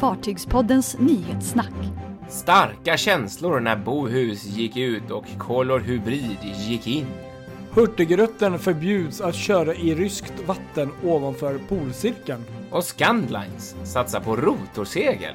Fartygspoddens nyhetssnack. Starka känslor när Bohus gick ut och Color Hybrid gick in. Hurtigruten förbjuds att köra i ryskt vatten ovanför polcirkeln. Och Scandlines satsar på rotorsegel.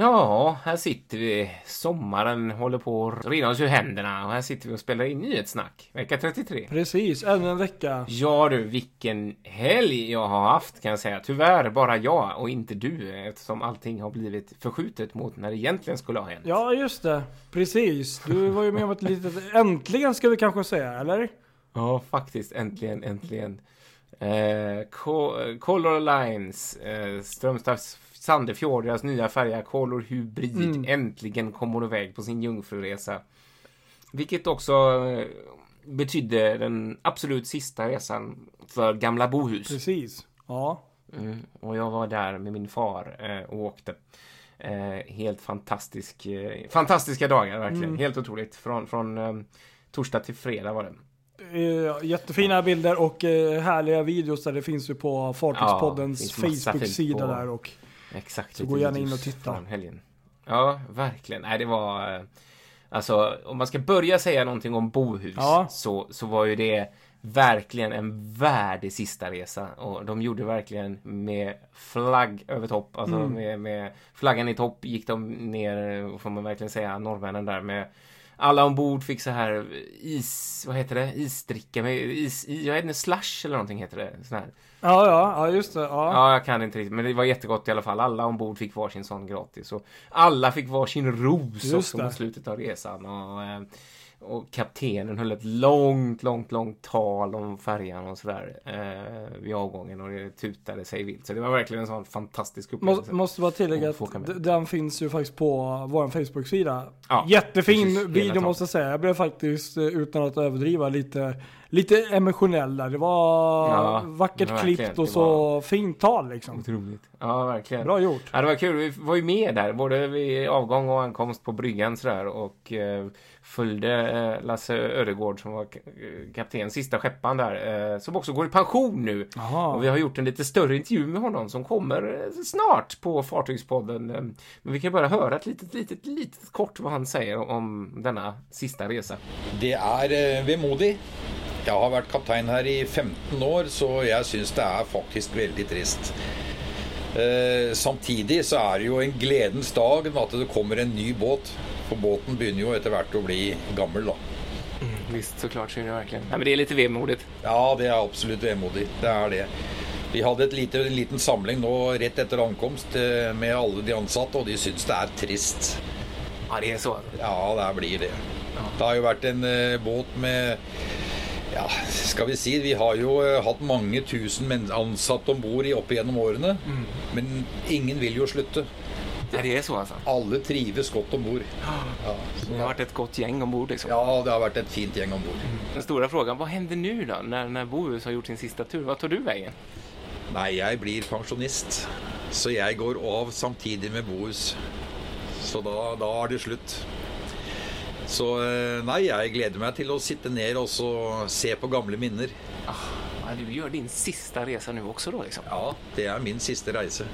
Ja, här sitter vi. Sommaren håller på att rinna oss ur händerna och här sitter vi och spelar in nyhetssnack. Vecka 33. Precis, ännu en vecka. Ja du, vilken helg jag har haft kan jag säga. Tyvärr bara jag och inte du eftersom allting har blivit förskjutet mot när det egentligen skulle ha hänt. Ja, just det. Precis. Du var ju med om ett litet... Äntligen ska vi kanske säga, eller? Ja, faktiskt. Äntligen, äntligen. Eh, Co- Color Lines, eh, Strömstads Sandefjord, deras nya färja Color Hybrid, Mm. äntligen kommer iväg på sin jungfruresa. Vilket också eh, betydde den absolut sista resan för gamla Bohus. Precis. Ja. Mm, och jag var där med min far eh, och åkte. Eh, helt fantastisk, eh, fantastiska dagar verkligen. Mm. Helt otroligt. Från, från eh, torsdag till fredag var det. Eh, Jättefina bilder och eh, härliga videos där det finns ju på Ja, Fartygspoddens massa Facebook-sida där och Exakt. Så gå gärna in och titta. Ja, verkligen. Nej, det var... eh, Alltså, om man ska börja säga någonting om Bohus Ja. så, så var ju det verkligen en värdig sista resa. Och de gjorde verkligen med flagg över topp. Alltså Mm. med, med flaggan i topp gick de ner, får man verkligen säga, norrmännen där med alla ombord fick så här is, vad heter det, isdricka med is, i, jag vet inte, slush eller någonting heter det. Sån här. Ja, ja, ja just det. Ja. Ja, jag kan inte riktigt, men det var jättegott i alla fall. Alla ombord fick varsin sån gratis. Och alla fick varsin ros Just också det. mot slutet av resan. Och, eh, och kaptenen höll ett långt, långt, långt tal om färjan och sådär eh, vid avgången och det tutade sig vilt. Så det var verkligen en sån fantastisk upplevelse. Måste, måste bara tillägga att den finns ju faktiskt på vår Facebook-sida. Ja, Jättefin precis, video måste jag säga. Jag blev faktiskt, eh, utan att överdriva, lite, lite emotionell där. Det var Ja, vackert klippt och så var- fint tal liksom. Otroligt. Ja, verkligen. Bra gjort. Ja, det var kul. Vi var ju med där, både vid avgång och ankomst på bryggan sådär och eh, följde eh, Lasse Ödegård som var kapten, sista skepparen där, eh, som också går i pension nu. Jaha. Och vi har gjort en lite större intervju med honom som kommer eh, snart på Fartygspodden. Eh, Men vi kan bara höra ett litet, litet, litet kort vad han säger om denna sista resa. Det er eh, vemodig. Jeg har vært kaptein her i 15 år, så jeg syns det er faktisk veldig trist. Eh, samtidig så er det jo en gledens dag med at det kommer en ny båt. For båten begynner jo etter hvert å bli gammel, da. Visst, såklart så är det verkligen. Nej, men det är lite vemodigt. Ja, det er absolutt vemodig. Det er det. Vi hadde et lite, en liten samling nå rett etter ankomst eh, med alle de ansatte, og de syns det er trist. Ja, det är så. Ja, det blir det. Det har jo vært en eh, båt med ja, skal vi si Vi har jo eh, hatt mange tusen ansatte om bord opp gjennom årene. Men ingen vil jo slutte. Det är så alltså. Alle trives godt om bord. Ja, Det har varit ett gott gäng ombord liksom. ja, det har vært et fint gjeng om bord. Den stora frågan, vad händer nu då när, när Bohus har gjort sin sista tur? Vad tar du vägen? Nei, jeg blir pensjonist. Så jeg går av samtidig med Bohus. Så da, da er det slutt. Så eh, nei, jeg gleder meg til å sitte ned og se på gamle minner. Ja, du gör din sista resa nu också då liksom. Ja, det er min siste reise.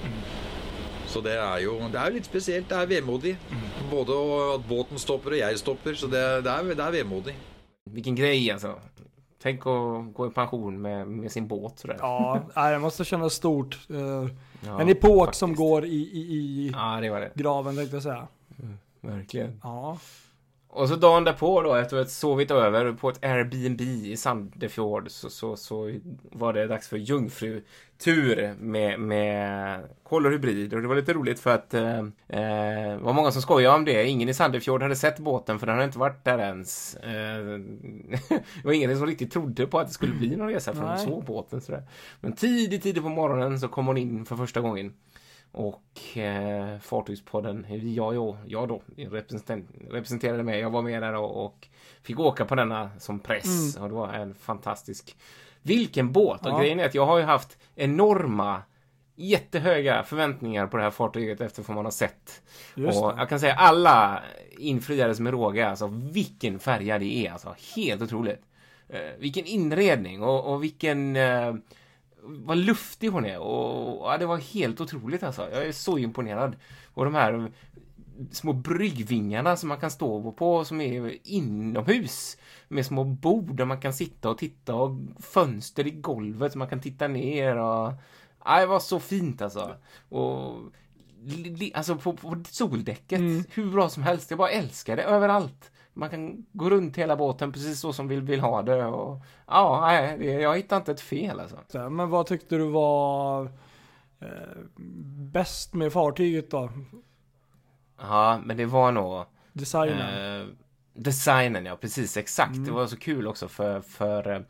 Så det er jo det er litt spesielt. Det er vemodig. Både å- at båten stopper og jeg stopper. Så det, det, er, det er vemodig. Vilken grej alltså. Tänk att gå i pension med, med sin båt sådär. Ja, det måste kännas stort. Eh, Ja, en epok faktiskt. som går i, i, i Ja, det var det. graven tänkte jag säga. Verkligen. Ja. Och så dagen därpå då, efter att ha sovit över på ett Airbnb i Sandefjord så, så, så var det dags för jungfrutur med, med Color Hybrid. Och det var lite roligt för att eh, eh, det var många som skojade om det. Ingen i Sandefjord hade sett båten för den hade inte varit där ens. Eh, det var ingen som riktigt trodde på att det skulle bli någon resa för de såg båten sådär. Men tidigt, tidigt på morgonen så kom hon in för första gången. Och eh, Fartygspodden, jag, jag, jag då representer, representerade mig. Jag var med där och, och fick åka på denna som press. Och det var en fantastisk... Vilken båt! Och Ja. grejen är att jag har ju haft enorma jättehöga förväntningar på det här fartyget efter vad man har sett. Just och det. jag kan säga alla infriades med råga. Alltså vilken färja det är. Alltså helt otroligt. Eh, vilken inredning och, och vilken... Eh, vad luftig hon är och, ja, det var helt otroligt alltså. Jag är så imponerad. Och de här små bryggvingarna som man kan stå på som är inomhus med små bord där man kan sitta och titta och fönster i golvet så man kan titta ner och ja, det var så fint alltså. Och alltså på, på soldäcket, mm. hur bra som helst. Jag bara älskar det överallt. Man kan gå runt hela båten precis så som vi vill ha det. Och, ja, nej, jag hittar inte ett fel alltså. Men vad tyckte du var eh, bäst med fartyget då? Ja, men det var nog... Designen. Eh, designen, ja precis, exakt. Mm. Det var så kul också för, för eh,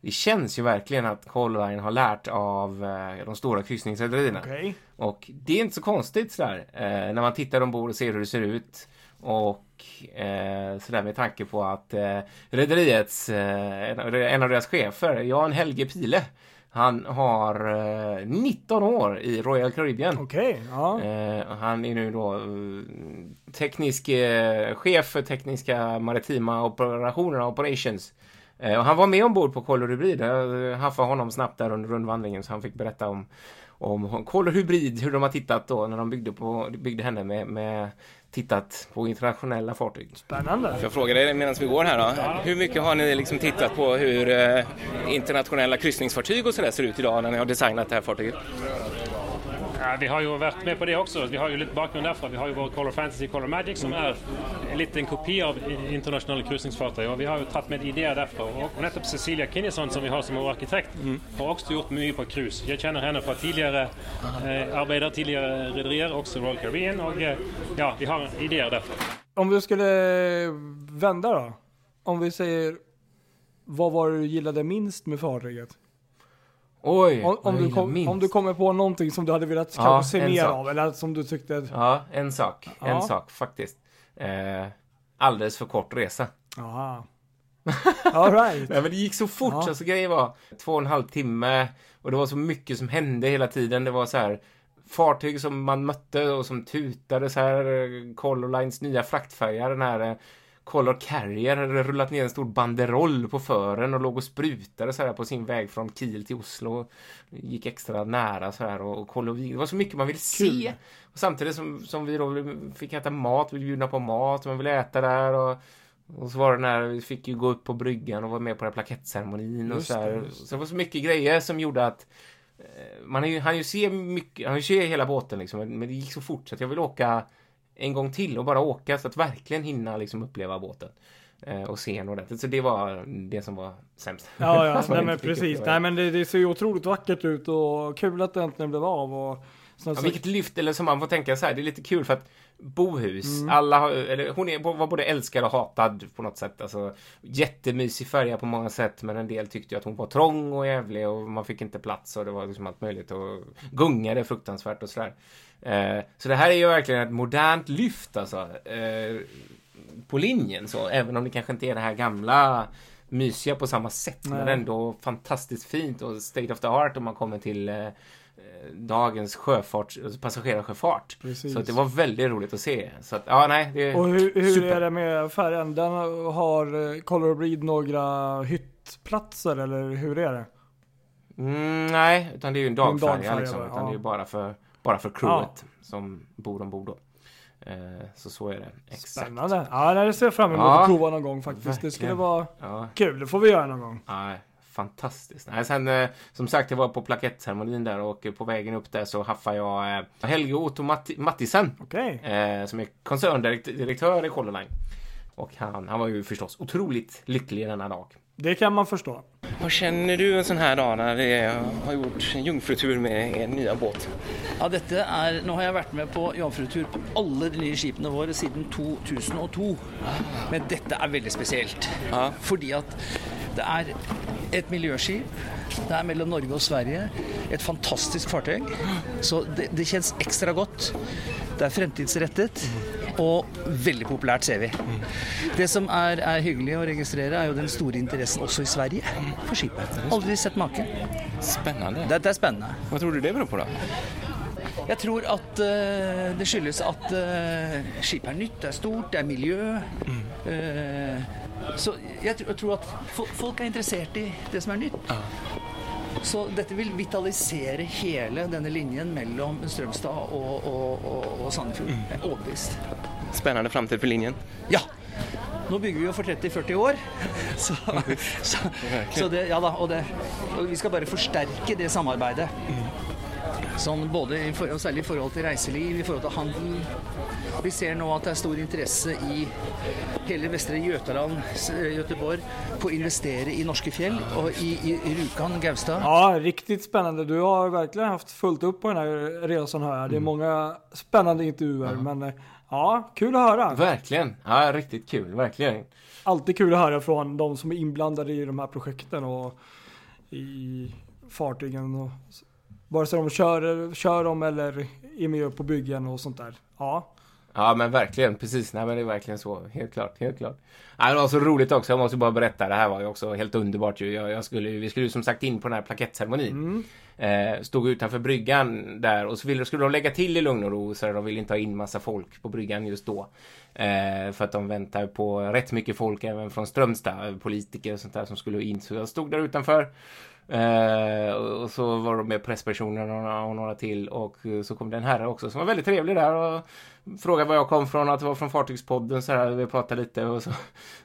det känns ju verkligen att Colline har lärt av eh, de stora kryssningsrederierna. Okay. Och det är inte så konstigt sådär, eh, när man tittar ombord och ser hur det ser ut. Och eh, sådär med tanke på att eh, rederiets, eh, en av deras chefer, Jan Helge Pile, han har eh, 19 år i Royal Caribbean. Okej, ja. eh, han är nu då eh, teknisk eh, chef för tekniska maritima operationer, operations. Eh, och han var med ombord på Color Hybrid. Jag haffade honom snabbt där under rundvandringen så han fick berätta om om Color Hybrid, hur de har tittat då när de byggde, på, byggde henne med, med tittat på internationella fartyg. Spännande. Jag fråga dig medan vi går här då. Hur mycket har ni liksom tittat på hur eh, internationella kryssningsfartyg och sådär ser ut idag när ni har designat det här fartyget? Ja, vi har ju varit med på det också. Vi har ju lite bakgrund därför. Vi har ju vår Color Fantasy, Color Magic som är en liten kopia av internationella kryssningsfartyg och vi har ju tagit med idéer därifrån. Och nettopp Cecilia Kinnison som vi har som vår arkitekt mm. har också gjort mycket på krus. Jag känner henne från tidigare eh, arbetare, tidigare rederier, också Royal Caribbean och eh, ja, vi har idéer därför. Om vi skulle eh, vända då? Om vi säger vad var det du gillade minst med fartyget? Oj, om, om, du kom, om, du kommer på någonting som du hade velat ja, kanske se mer sak. av eller som du tyckte... Ja, en sak. Ja. En sak faktiskt. Eh, alldeles för kort resa. Jaha. All right. Nej, men det gick så fort. Ja. Alltså, grejen var två och en halv timme och det var så mycket som hände hela tiden. Det var så här fartyg som man mötte och som tutade så här. Color Lines nya fraktfärja, den här eh, Color Carrier hade rullat ner en stor banderoll på fören och låg och sprutade så här på sin väg från Kiel till Oslo. Gick extra nära så här och, och Color Det var så mycket man ville se. Och samtidigt som, som vi då fick äta mat, vi bjudna på mat, man ville äta där och och så var det när vi fick ju gå upp på bryggan och vara med på den plakettceremonin och så här. Så det var så mycket grejer som gjorde att eh, man han ju se mycket, han ju se hela båten liksom, men det gick så fort så att jag vill åka en gång till och bara åka så att verkligen hinna liksom uppleva båten. Eh, och se en ordentligt. Så det var det som var sämst. Ja, ja nej, men precis. Nej, men det, det ser ju otroligt vackert ut och kul att det äntligen blev av. Och, ja, vilket lyft, eller som man får tänka så här, det är lite kul för att bohus, mm. alla har, eller hon är, var både älskad och hatad på något sätt. Alltså, jättemysig färja på många sätt, men en del tyckte att hon var trång och jävlig och man fick inte plats och det var liksom allt möjligt och gungade fruktansvärt och sådär. Eh, så det här är ju verkligen ett modernt lyft alltså. Eh, på linjen så, även om det kanske inte är det här gamla mysiga på samma sätt. Nej. Men ändå fantastiskt fint och state of the art om man kommer till eh, dagens sjöfart, alltså passagerarsjöfart. Precis. Så det var väldigt roligt att se. Så att, ja, nej, det är Och hur, hur är det med färjan? Den har eh, Color Breed några hyttplatser eller hur är det? Mm, nej, utan det är ju en dagfärja, en dagfärja liksom. Utan ja. det är bara för bara för crewet ja. som bor ombord då. Eh, så så är det. Exakt. Spännande. Ja, det ser jag fram emot ja, att prova någon gång faktiskt. Verkligen. Det skulle vara ja. kul. Det får vi göra någon gång. Ja, fantastiskt. Nej, sen, eh, som sagt, jag var på plakettceremonin där och på vägen upp där så haffade jag eh, Helge Otto Matti Mattisen. Okay. som är koncerndirektör i Color Och han, han var ju förstås otroligt lycklig denna dag. Det kan man förstå. Vad känner du en sån här dag när vi har gjort en jungfrutur med er nya båt? Ja, dette er, nå har jeg vært med på jomfrutur på alle de nye skipene våre siden 2002. Men dette er veldig spesielt. Ja. Fordi at det er et miljøskip. Det er mellom Norge og Sverige. Et fantastisk fartøy. Så det, det kjennes ekstra godt. Det er fremtidsrettet og veldig populært, ser vi. Det som er, er, hyggelig å registrere, er jo den store interessen også i Sverige for skipet. Aldri sett maken. Spennende. Dette er spennende. Hva tror du det beror på, da? Jeg tror at uh, det skyldes at uh, skipet er nytt, det er stort, det er miljø. Mm. Uh, så jeg, jeg, tror at folk er interessert i det som er nytt. Ja. Så dette vil vitalisere hele denne linjen mellom Strømstad og, og, og, og Sandefjord. Jeg er overbevist. Framtid för linjen. Ja. Nå bygger vi jo for 30-40 år. Så, så, så det, ja da, og, det, og vi skal bare forsterke det samarbeidet. Sånn både og særlig i forhold til reiseliv, i forhold til handel. Vi ser nå at det er stor interesse i hele vestre Götaland, s- Göteborg, på å investere i norske fjell og i, i Rjukan, Gaustad. Ja, riktigt spännande. Du har verkligen haft fullt upp på den här resan jag. Det är många spännande intervjuer. Men eh, ja, kul att höra. Verkligen. Ja, riktigt kul. Verkligen. Alltid kul att höra från de som är inblandade i de här projekten och i fartygen. Och, vare sig de kör, kör dem eller är med på byggen och sånt där. Ja, Ja men verkligen, precis. Nej men det är verkligen så. Helt klart, helt klart. Ja, det var så roligt också, jag måste bara berätta. Det här var ju också helt underbart ju. Jag, jag skulle, vi skulle ju som sagt in på den här plakettceremonin. Eh, stod utanför bryggan där och så ville, skulle de lägga till i lugn och ro så de ville inte ha in massa folk på bryggan just då. Eh, för att de väntar på rätt mycket folk även från Strömstad, politiker och sånt där som skulle in. Så jag stod där utanför. Eh, och så var de med presspersoner och några, och några till och eh, så kom det en herre också som var väldigt trevlig där och frågade var jag kom från, att det var från Fartygspodden så här, vi pratade lite och så,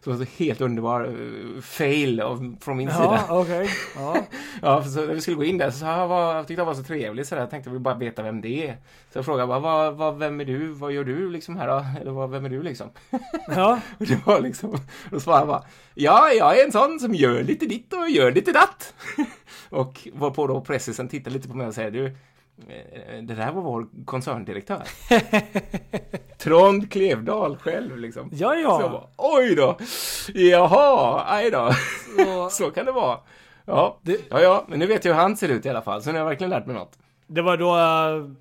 så, så helt underbar eh, fail av, från min sida. ja okej. Ja. Ja, för så när vi skulle gå in där så jag, vad, jag tyckte han var så trevlig så där. Jag tänkte vill bara veta vem det är. Så jag frågade bara, vad, vad, vem är du? Vad gör du liksom här då? Eller vad, vem är du liksom? ja. Och det var liksom, då svarade han bara, ja, jag är en sån som gör lite ditt och gör lite datt. Och var på då pressisen tittade lite på mig och säger, du, eh, det där var vår koncerndirektör. Trond Klevdal själv liksom. Ja, Så jag ja. bara, oj då! Jaha, aj då. Så, Så kan det vara. Ja, Det- ja, ja, men nu vet jag hur han ser ut i alla fall, så nu har jag verkligen lärt mig något. det var då eh,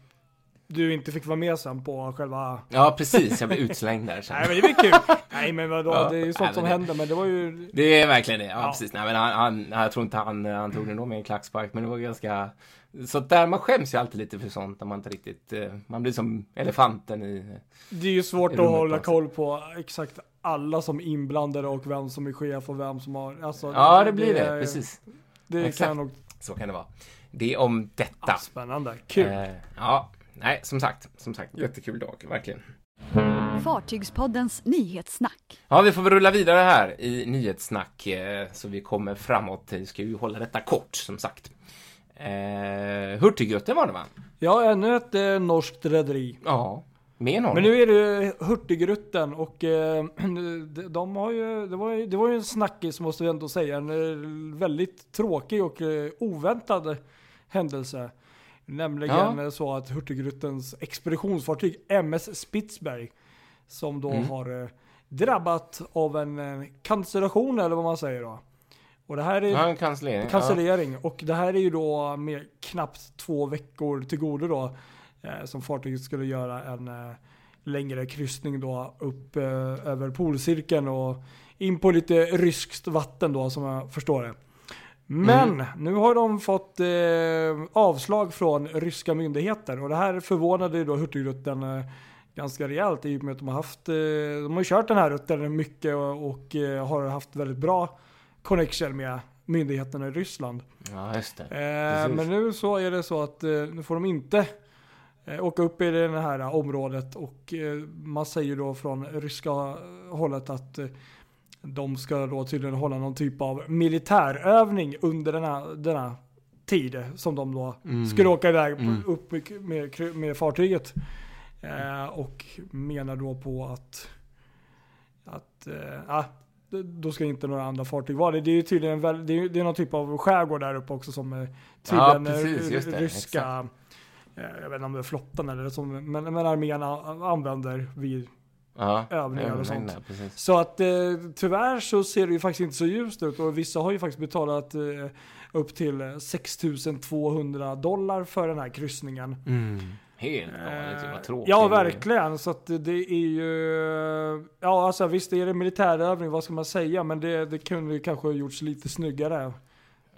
du inte fick vara med sen på själva... Ja, precis, jag blev utslängd där sen. Nej men det blir kul. Nej men vadå, Ja. det är ju Nej, sånt men som det- händer. Men det var ju... Det är verkligen det, ja, Ja. precis. Nej, men han, han, jag tror inte han, han tog det nog med en klackspark, men det var ganska... Så där, man skäms ju alltid lite för sånt när man inte riktigt... eh, Man blir som elefanten i... Det är ju svårt att hålla koll på exakt alla som är inblandade och vem som är chef och vem som har... Alltså, Ja, det blir det, är- precis. Det Exakt. kan nog... Så kan det vara. Det är om detta. Ah, spännande. Kul. Eh, ja, nej, som sagt, som sagt, jättekul dag, verkligen. Fartygspoddens nyhetssnack. Ja, vi får väl rulla vidare här i nyhetssnack eh, så vi kommer framåt. Vi ska ju hålla detta kort som sagt. Eh, Hurtigruten var det va? Ja, ännu ett eh, norskt rederi. Ja, med någon. Men nu är det Hurtigruten och eh, de, de har ju, det var ju, det var ju en snackis måste vi ändå säga. En eh, väldigt tråkig och eh, oväntad händelse. Nämligen Ja. så att Hurtigrutens expeditionsfartyg MS Spitsberg som då Mm. har eh, drabbat av en eh, cancellation eller vad man säger då. Och det här är Ja, en cancellering. Cancellering. Och det här är ju då med knappt två veckor till godo då. Eh, som fartyget skulle göra en eh, längre kryssning då upp över polcirkeln och in på lite ryskt vatten då som jag förstår det. Men nu har de fått eh, avslag från ryska myndigheter och det här förvånade ju då Hurtigruten eh, ganska rejält i och med att de har haft, eh, de har kört den här rutten mycket och, och eh, har haft väldigt bra connection med myndigheterna i Ryssland. Ja, just det. Eh, men nu så är det så att eh, nu får de inte åka upp i det här området och man säger då från ryska hållet att de ska då tydligen hålla någon typ av militärövning under denna, denna tid som de då Mm. skulle åka iväg Mm. upp med, med, fartyget. Eh, och menar då på att, att eh, ah, då ska inte några andra fartyg vara det. Det är tydligen en väl, det är, det är någon typ av skärgård där uppe också som eh, Ja, tydligen eh, precis, det, ryska, eh, jag vet inte om det är flottan eller som, men, men armén använder vid Ja, övningar och sånt. nej, precis. så att eh, tyvärr så ser det ju faktiskt inte så ljust ut och vissa har ju faktiskt betalat eh, upp till eh, 6200 dollar för den här kryssningen. Helt galet, Eh, vad tråkigt. Ja, verkligen. Så att det är ju... Ja, alltså visst är det militärövning, vad ska man säga? Men det, det kunde ju kanske ha gjorts lite snyggare.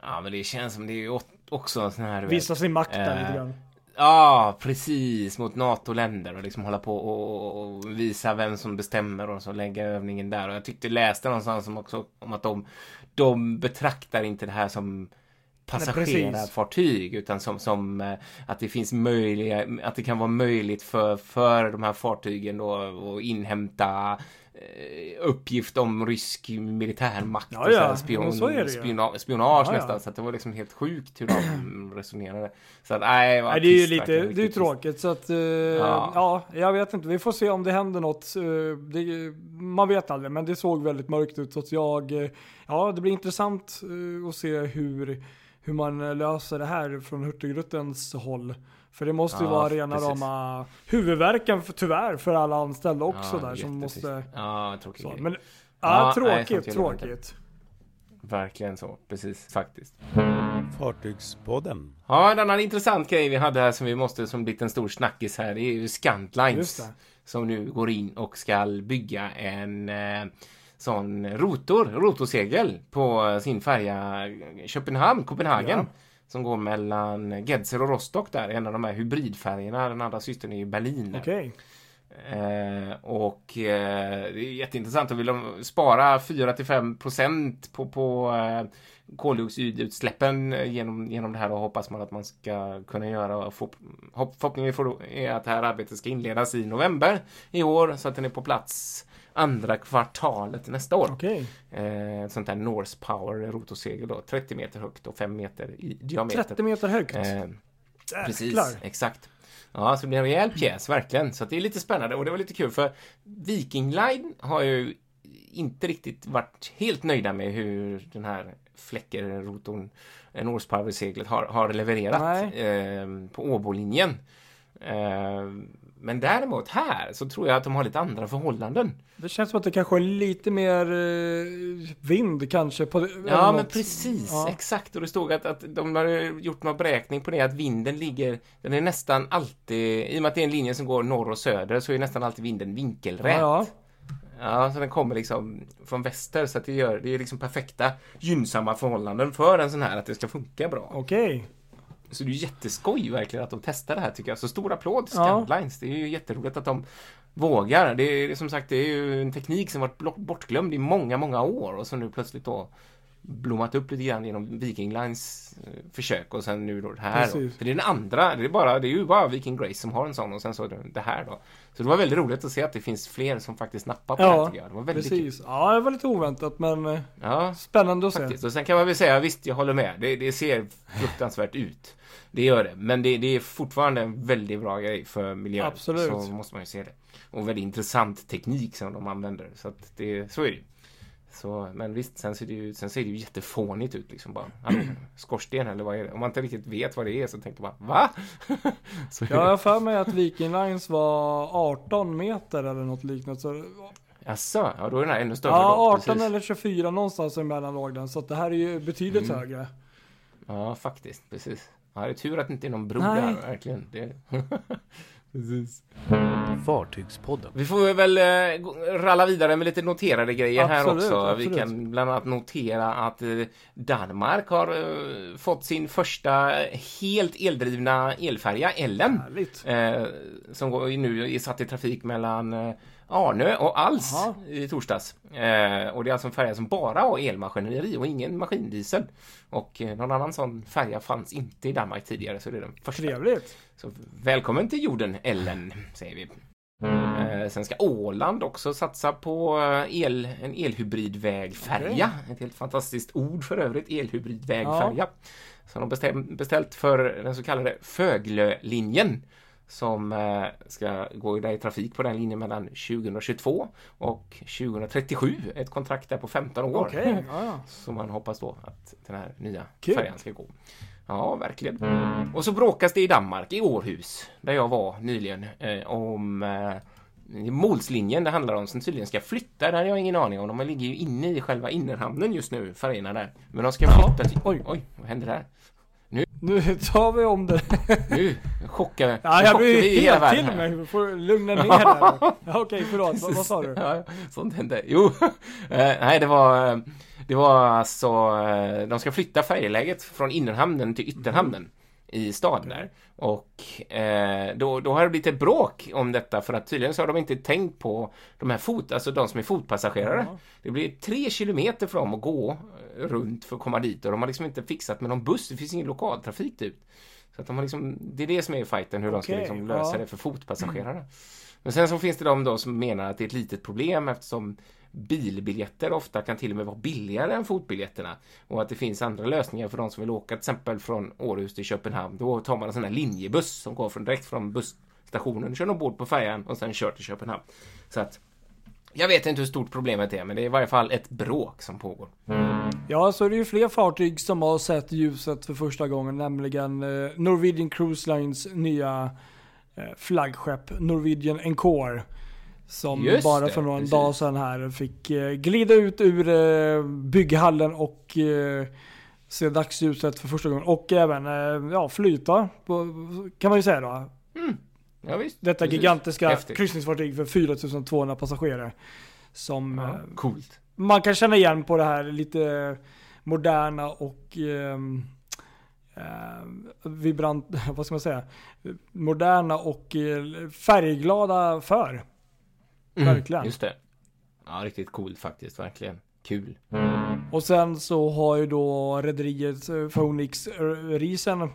Ja, men det känns som det är ju också en sån här... Visa sin makt där eh, lite grann. Ja, precis. Mot NATO-länder och liksom hålla på och, och, visa vem som bestämmer och så lägga övningen där. Och jag tyckte läste någonstans om också om att de, de betraktar inte det här som passagerarfartyg utan som, som eh, att det finns möjliga, att det kan vara möjligt för, för de här fartygen då att inhämta uppgift om rysk militärmakt Ja, och ja, spion, så är det spiona, spionage Ja, nästan så att det var liksom helt sjukt hur de resonerade. Så att nej, Nej, det är ju lite, det är ju tråkigt så att, eh, ja. jag vet inte, vi får se om det händer något. eh, det, man vet aldrig, men det såg väldigt mörkt ut så att jag, eh, ja det blir intressant eh, att se hur, hur man eh, löser det här från Hurtigrutens håll. För det måste ju Ja, vara rena precis. rama huvudvärken för, tyvärr för alla anställda också Ja, där som måste... Ja, tråkig Så, men, ja, Ja, nej, tråkigt, tråkigt. Verkligen så, precis, faktiskt. Fartygspodden. Ja, en annan intressant grej vi hade här som vi måste, som blivit en stor snackis här, det är ju Scantlines. Som nu går in och ska bygga en eh, sån rotor, rotorsegel på sin färja Köpenhamn, Kopenhagen. Ja. Som går mellan Gedser och Rostock där, en av de här hybridfärgerna. Den andra systern är i Berlin. Okej. Eh, och eh, det är jätteintressant. Då vill de spara 4-5% på, på eh, koldioxidutsläppen eh, genom, genom det här och hoppas man att man ska kunna göra. och Få, hopp, förhoppningen är att det här arbetet ska inledas i november i år så att den är på plats andra kvartalet nästa år. Okej. Eh, sånt där Norse Power rotorsegel då, 30 meter högt och 5 meter i diameter. 30 meter högt. Eh, Precis, exakt. Ja, så det blir en rejäl pjäs, verkligen. Så det är lite spännande och det var lite kul för Viking Line har ju inte riktigt varit helt nöjda med hur den här fläckerrotorn, eh, Norse Power-seglet, har, har levererat eh, på Åbolinjen. Eh, men däremot här så tror jag att de har lite andra förhållanden. Det känns som att det kanske är lite mer eh, vind kanske. På, Ja, men något. precis. Ja. Exakt. Och det stod att, att de har gjort någon beräkning på det, att vinden ligger, den är nästan alltid, i och med att det är en linje som går norr och söder, så är nästan alltid vinden vinkelrät. Ja, Ja, så den kommer liksom från väster, så att det gör, det är liksom perfekta, gynnsamma förhållanden för en sån här, att det ska funka bra. Okej. Så det är jätteskoj verkligen att de testar det här tycker jag. Så stor applåd till Ja. Scanlines. Det är ju jätteroligt att de vågar. Det är som sagt, det är ju en teknik som varit bortglömd i många, många år och som nu plötsligt då blommat upp lite grann genom Viking Lines eh, försök och sen nu då det här. För det är den andra, det är, bara, det är ju bara Viking Grace som har en sån och sen så det det här då. Så det var väldigt roligt att se att det finns fler som faktiskt nappar på det här Ja, tycker jag. Det var väldigt kul. precis. Ja, det var lite oväntat men eh, Ja, spännande att se. Faktiskt. Och sen kan man väl säga, visst jag håller med. Det, det ser fruktansvärt ut. Det gör det. Men det, det är fortfarande en väldigt bra grej för miljön. Absolut. Så måste man ju se det. Och väldigt intressant teknik som de använder. Så att det, så är det. Så, men visst, sen ser, det ju, sen ser det ju jättefånigt ut liksom bara. Skorsten eller vad är det? Om man inte riktigt vet vad det är så tänker man, va? så, Jag har för mig att Viking Lines var 18 meter eller något liknande. Så, Jaså, ja då är den här ännu större ja, då. 18 precis. eller 24 någonstans emellan låg den. Så det här är ju betydligt Mm. högre. Ja, faktiskt. Precis. Ja, det är tur att det inte är någon bro Nej. där, verkligen. Det... precis. Fartygspodden. Vi får väl eh, gå- ralla vidare med lite noterade grejer här Absolut, också. absolut. Vi kan bland annat notera att eh, Danmark har eh, fått sin första helt eldrivna elfärja, Ellen. Eh, som går, nu är satt i trafik mellan eh, Arnö och Als Jaha. i torsdags. Eh, och det är alltså en färja som bara har elmaskineri och ingen maskindiesel. Och eh, någon annan sån färja fanns inte i Danmark tidigare så det är den första. Trevligt. Så välkommen till jorden, Ellen, säger vi. Eh, sen ska Åland också satsa på eh, el, en elhybridvägfärja. Ett helt fantastiskt ord för övrigt, elhybridvägfärja. Som de bestäm, beställt för den så kallade Föglölinjen. Som eh, ska gå där i trafik på den linjen mellan 2022 och 2037. Ett kontrakt där på 15 år. Ja, ja. Så man hoppas då att den här nya Kul. färjan ska gå. Ja, verkligen. Och så bråkas det i Danmark, i Århus, där jag var nyligen, eh, om eh, Målslinjen det handlar om som tydligen ska flytta. Det hade jag ingen aning om. De ligger ju inne i själva innerhamnen just nu, färgerna där. Men de ska flytta till... Oj. Oj, vad hände där? Nu tar vi om det. Nu chockar, Ja, nu jag blir vi helt till här. mig. Du får lugna ner dig. Ja, Okej, förlåt. Vad, vad sa du? Ja, ja, sånt hände. Jo, eh, nej det var, eh, det var alltså, eh, de ska flytta färjeläget från innerhamnen till ytterhamnen. I staden där. Och eh, då, då har det blivit ett bråk om detta för att tydligen så har de inte tänkt på de här fot, alltså de som är fotpassagerare. Det blir tre kilometer för dem att gå runt för att komma dit och de har liksom inte fixat med någon buss, det finns ingen lokaltrafik dit. Så att de har liksom, det är det som är fighten, hur de ska liksom lösa ja. det för fotpassagerare. Men sen så finns det de då som menar att det är ett litet problem eftersom bilbiljetter ofta kan till och med vara billigare än fotbiljetterna. Och att det finns andra lösningar för de som vill åka till exempel från Århus till Köpenhamn. Då tar man en sån här linjebuss som går från, direkt från busstationen, kör ombord på färjan och sen kör till Köpenhamn. Så att jag vet inte hur stort problemet är, men det är i varje fall ett bråk som pågår. Ja, så är det ju fler fartyg som har sett ljuset för första gången, nämligen eh, Norwegian Cruise Lines nya eh, flaggskepp Norwegian Encore. Som Just bara för någon precis. dag sedan här fick eh, glida ut ur bygghallen och se dagsljuset för första gången. Och även ja, flyta, på, kan man ju säga då. Ja, visst. Detta Precis. gigantiska Häftigt. kryssningsfartyg för 4200 passagerare. Som Ja, eh, coolt. man kan känna igen på det här lite moderna och ehm, ehm, vibrant, vad ska man säga, moderna och eh, färgglada för. Verkligen. Mm, Just det. Ja, riktigt coolt faktiskt, verkligen. Kul. Och sen så har ju då rederiet eh, Phoenix eh, Risen eh,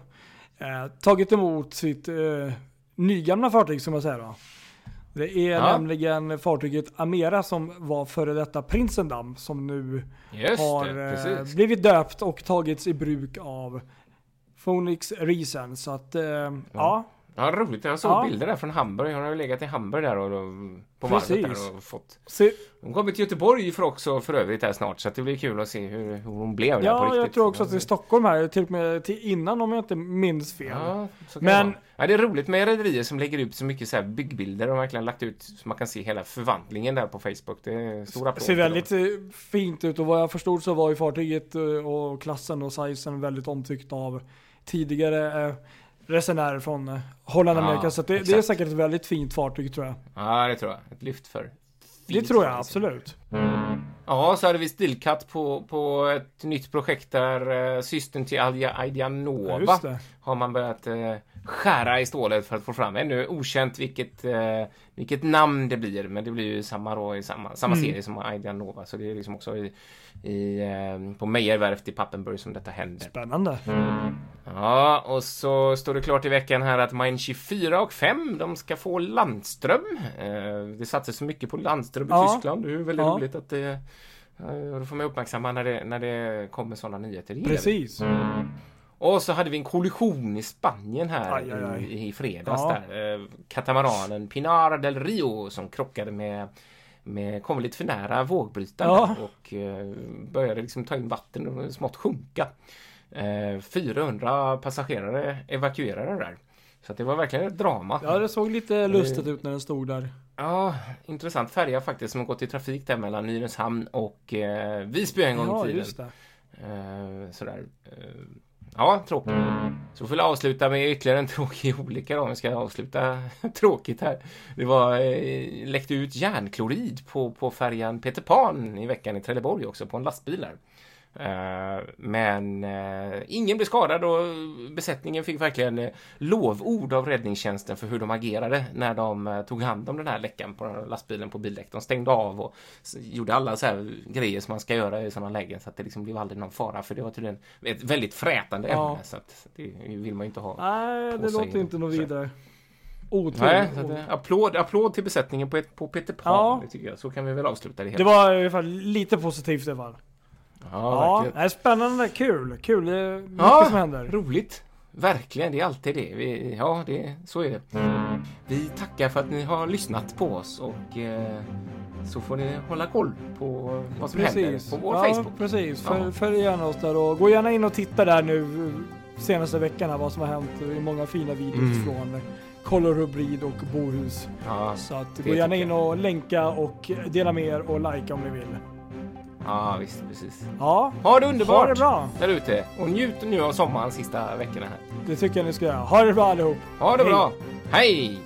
tagit emot sitt eh, nygamla fartyg som jag säger då. Det är Ja. nämligen fartyget Amera som var före detta Prinsendam som nu Just har det, eh, blivit döpt och tagits i bruk av Phoenix Risen. Så att, eh, ja. Ja, roligt. Jag såg Ja. bilder där från Hamburg. Hon har ju legat i Hamburg där och, och på varvet där och fått... Se, Hon kommer till Göteborg för också för övrigt här snart så att det blir kul att se hur, hur hon blev där på ja, riktigt. jag tror också att det är Stockholm här, till och med till innan om jag inte minns fel. Ja, Men- ja, det är roligt med rederier som lägger ut så mycket så här byggbilder och verkligen lagt ut så man kan se hela förvandlingen där på Facebook. Det är stor applåd ser dem. väldigt eh, fint ut och vad jag förstod så var ju fartyget eh, och klassen och sizen väldigt omtyckt av tidigare eh, resenärer från eh, Holland och Ja, Amerika. Så det, det är säkert ett väldigt fint fartyg tror jag. Ja, det tror jag. Ett lyft för. Det tror jag absolut. Ja, så hade vi stilkatt på, på ett nytt projekt där eh, systern till Alja Ja, Aidianova det. har man börjat eh, skära i stålet för att få fram. Ännu okänt vilket, eh, vilket namn det blir, men det blir ju samma, då, i samma, samma Mm. serie som Aidianova. Så det är liksom också i, i, eh, på Meijerwerft i Pappenburg som detta händer. Spännande. Ja, och så står det klart i veckan här att Main 24 och 5, de ska få landström. Eh, det satsas så mycket på landström i Ja. Tyskland. Det är väldigt Ja. roligt att det... eh, Då får man uppmärksamma när det, när det kommer sådana nyheter. Vi. Precis. Och så hade vi en kollision i Spanien här Aj, aj, aj. I, i fredags Ja. där. Eh, Katamaranen Pinar del Rio som krockade med med, kom lite för nära vågbrytaren Ja. och eh, började liksom ta in vatten och smått sjunka. Eh, 400 passagerare evakuerade där. Så det var verkligen ett drama. Ja, det såg lite lustigt ut när den stod där. Ja, intressant färja faktiskt som har gått i trafik där mellan Nynäshamn och eh, Visby en gång i Ja, tiden. just det. Eh, sådär. Eh, ja, tråkigt. Så får vi avsluta med ytterligare en tråkig olycka då. Vi ska avsluta tråkigt här. Det var eh, läckte ut järnklorid på, på färjan Peter Pan i veckan i Trelleborg också på en lastbil där. Eh, men eh, ingen blev skadad och besättningen fick verkligen eh, lovord av räddningstjänsten för hur de agerade när de tog hand om den här läckan på lastbilen på bildäck. De stängde av och gjorde alla så här grejer som man ska göra i sådana lägen så att det liksom blev aldrig någon fara för det var tydligen ett väldigt frätande Ja. ämne så att det vill man ju inte ha. Nej, det låter inte något vidare. Nej, Otur. eh, applåd, applåd till besättningen på, ett, på Peter Pan, Ja. tycker jag. Så kan vi väl avsluta det hela. Det var i alla fall lite positivt i alla fall. Ja, Ja, nej, spännande, kul. Kul, det är mycket Ja, som händer. roligt. Verkligen, det är alltid det. Vi, ja, det, så är det. Vi tackar för att ni har lyssnat på oss och eh, så får ni hålla koll på vad som händer på vår ja, Facebook. precis. Ja. Följ, gärna oss där och gå gärna in och titta där nu senaste veckan vad som har hänt. Det är många fina videos Mm. från Color Hybrid och Bohus. Ja, Så att gå gärna in och länka och dela med er och likea om ni vill. Ja, visst, precis. Ja, Ha det underbart ha det bra. där ute och njut nu av sommaren sista veckorna här. Det tycker jag ni ska göra. Ha det bra allihop. Ha det Hej. bra. Hej!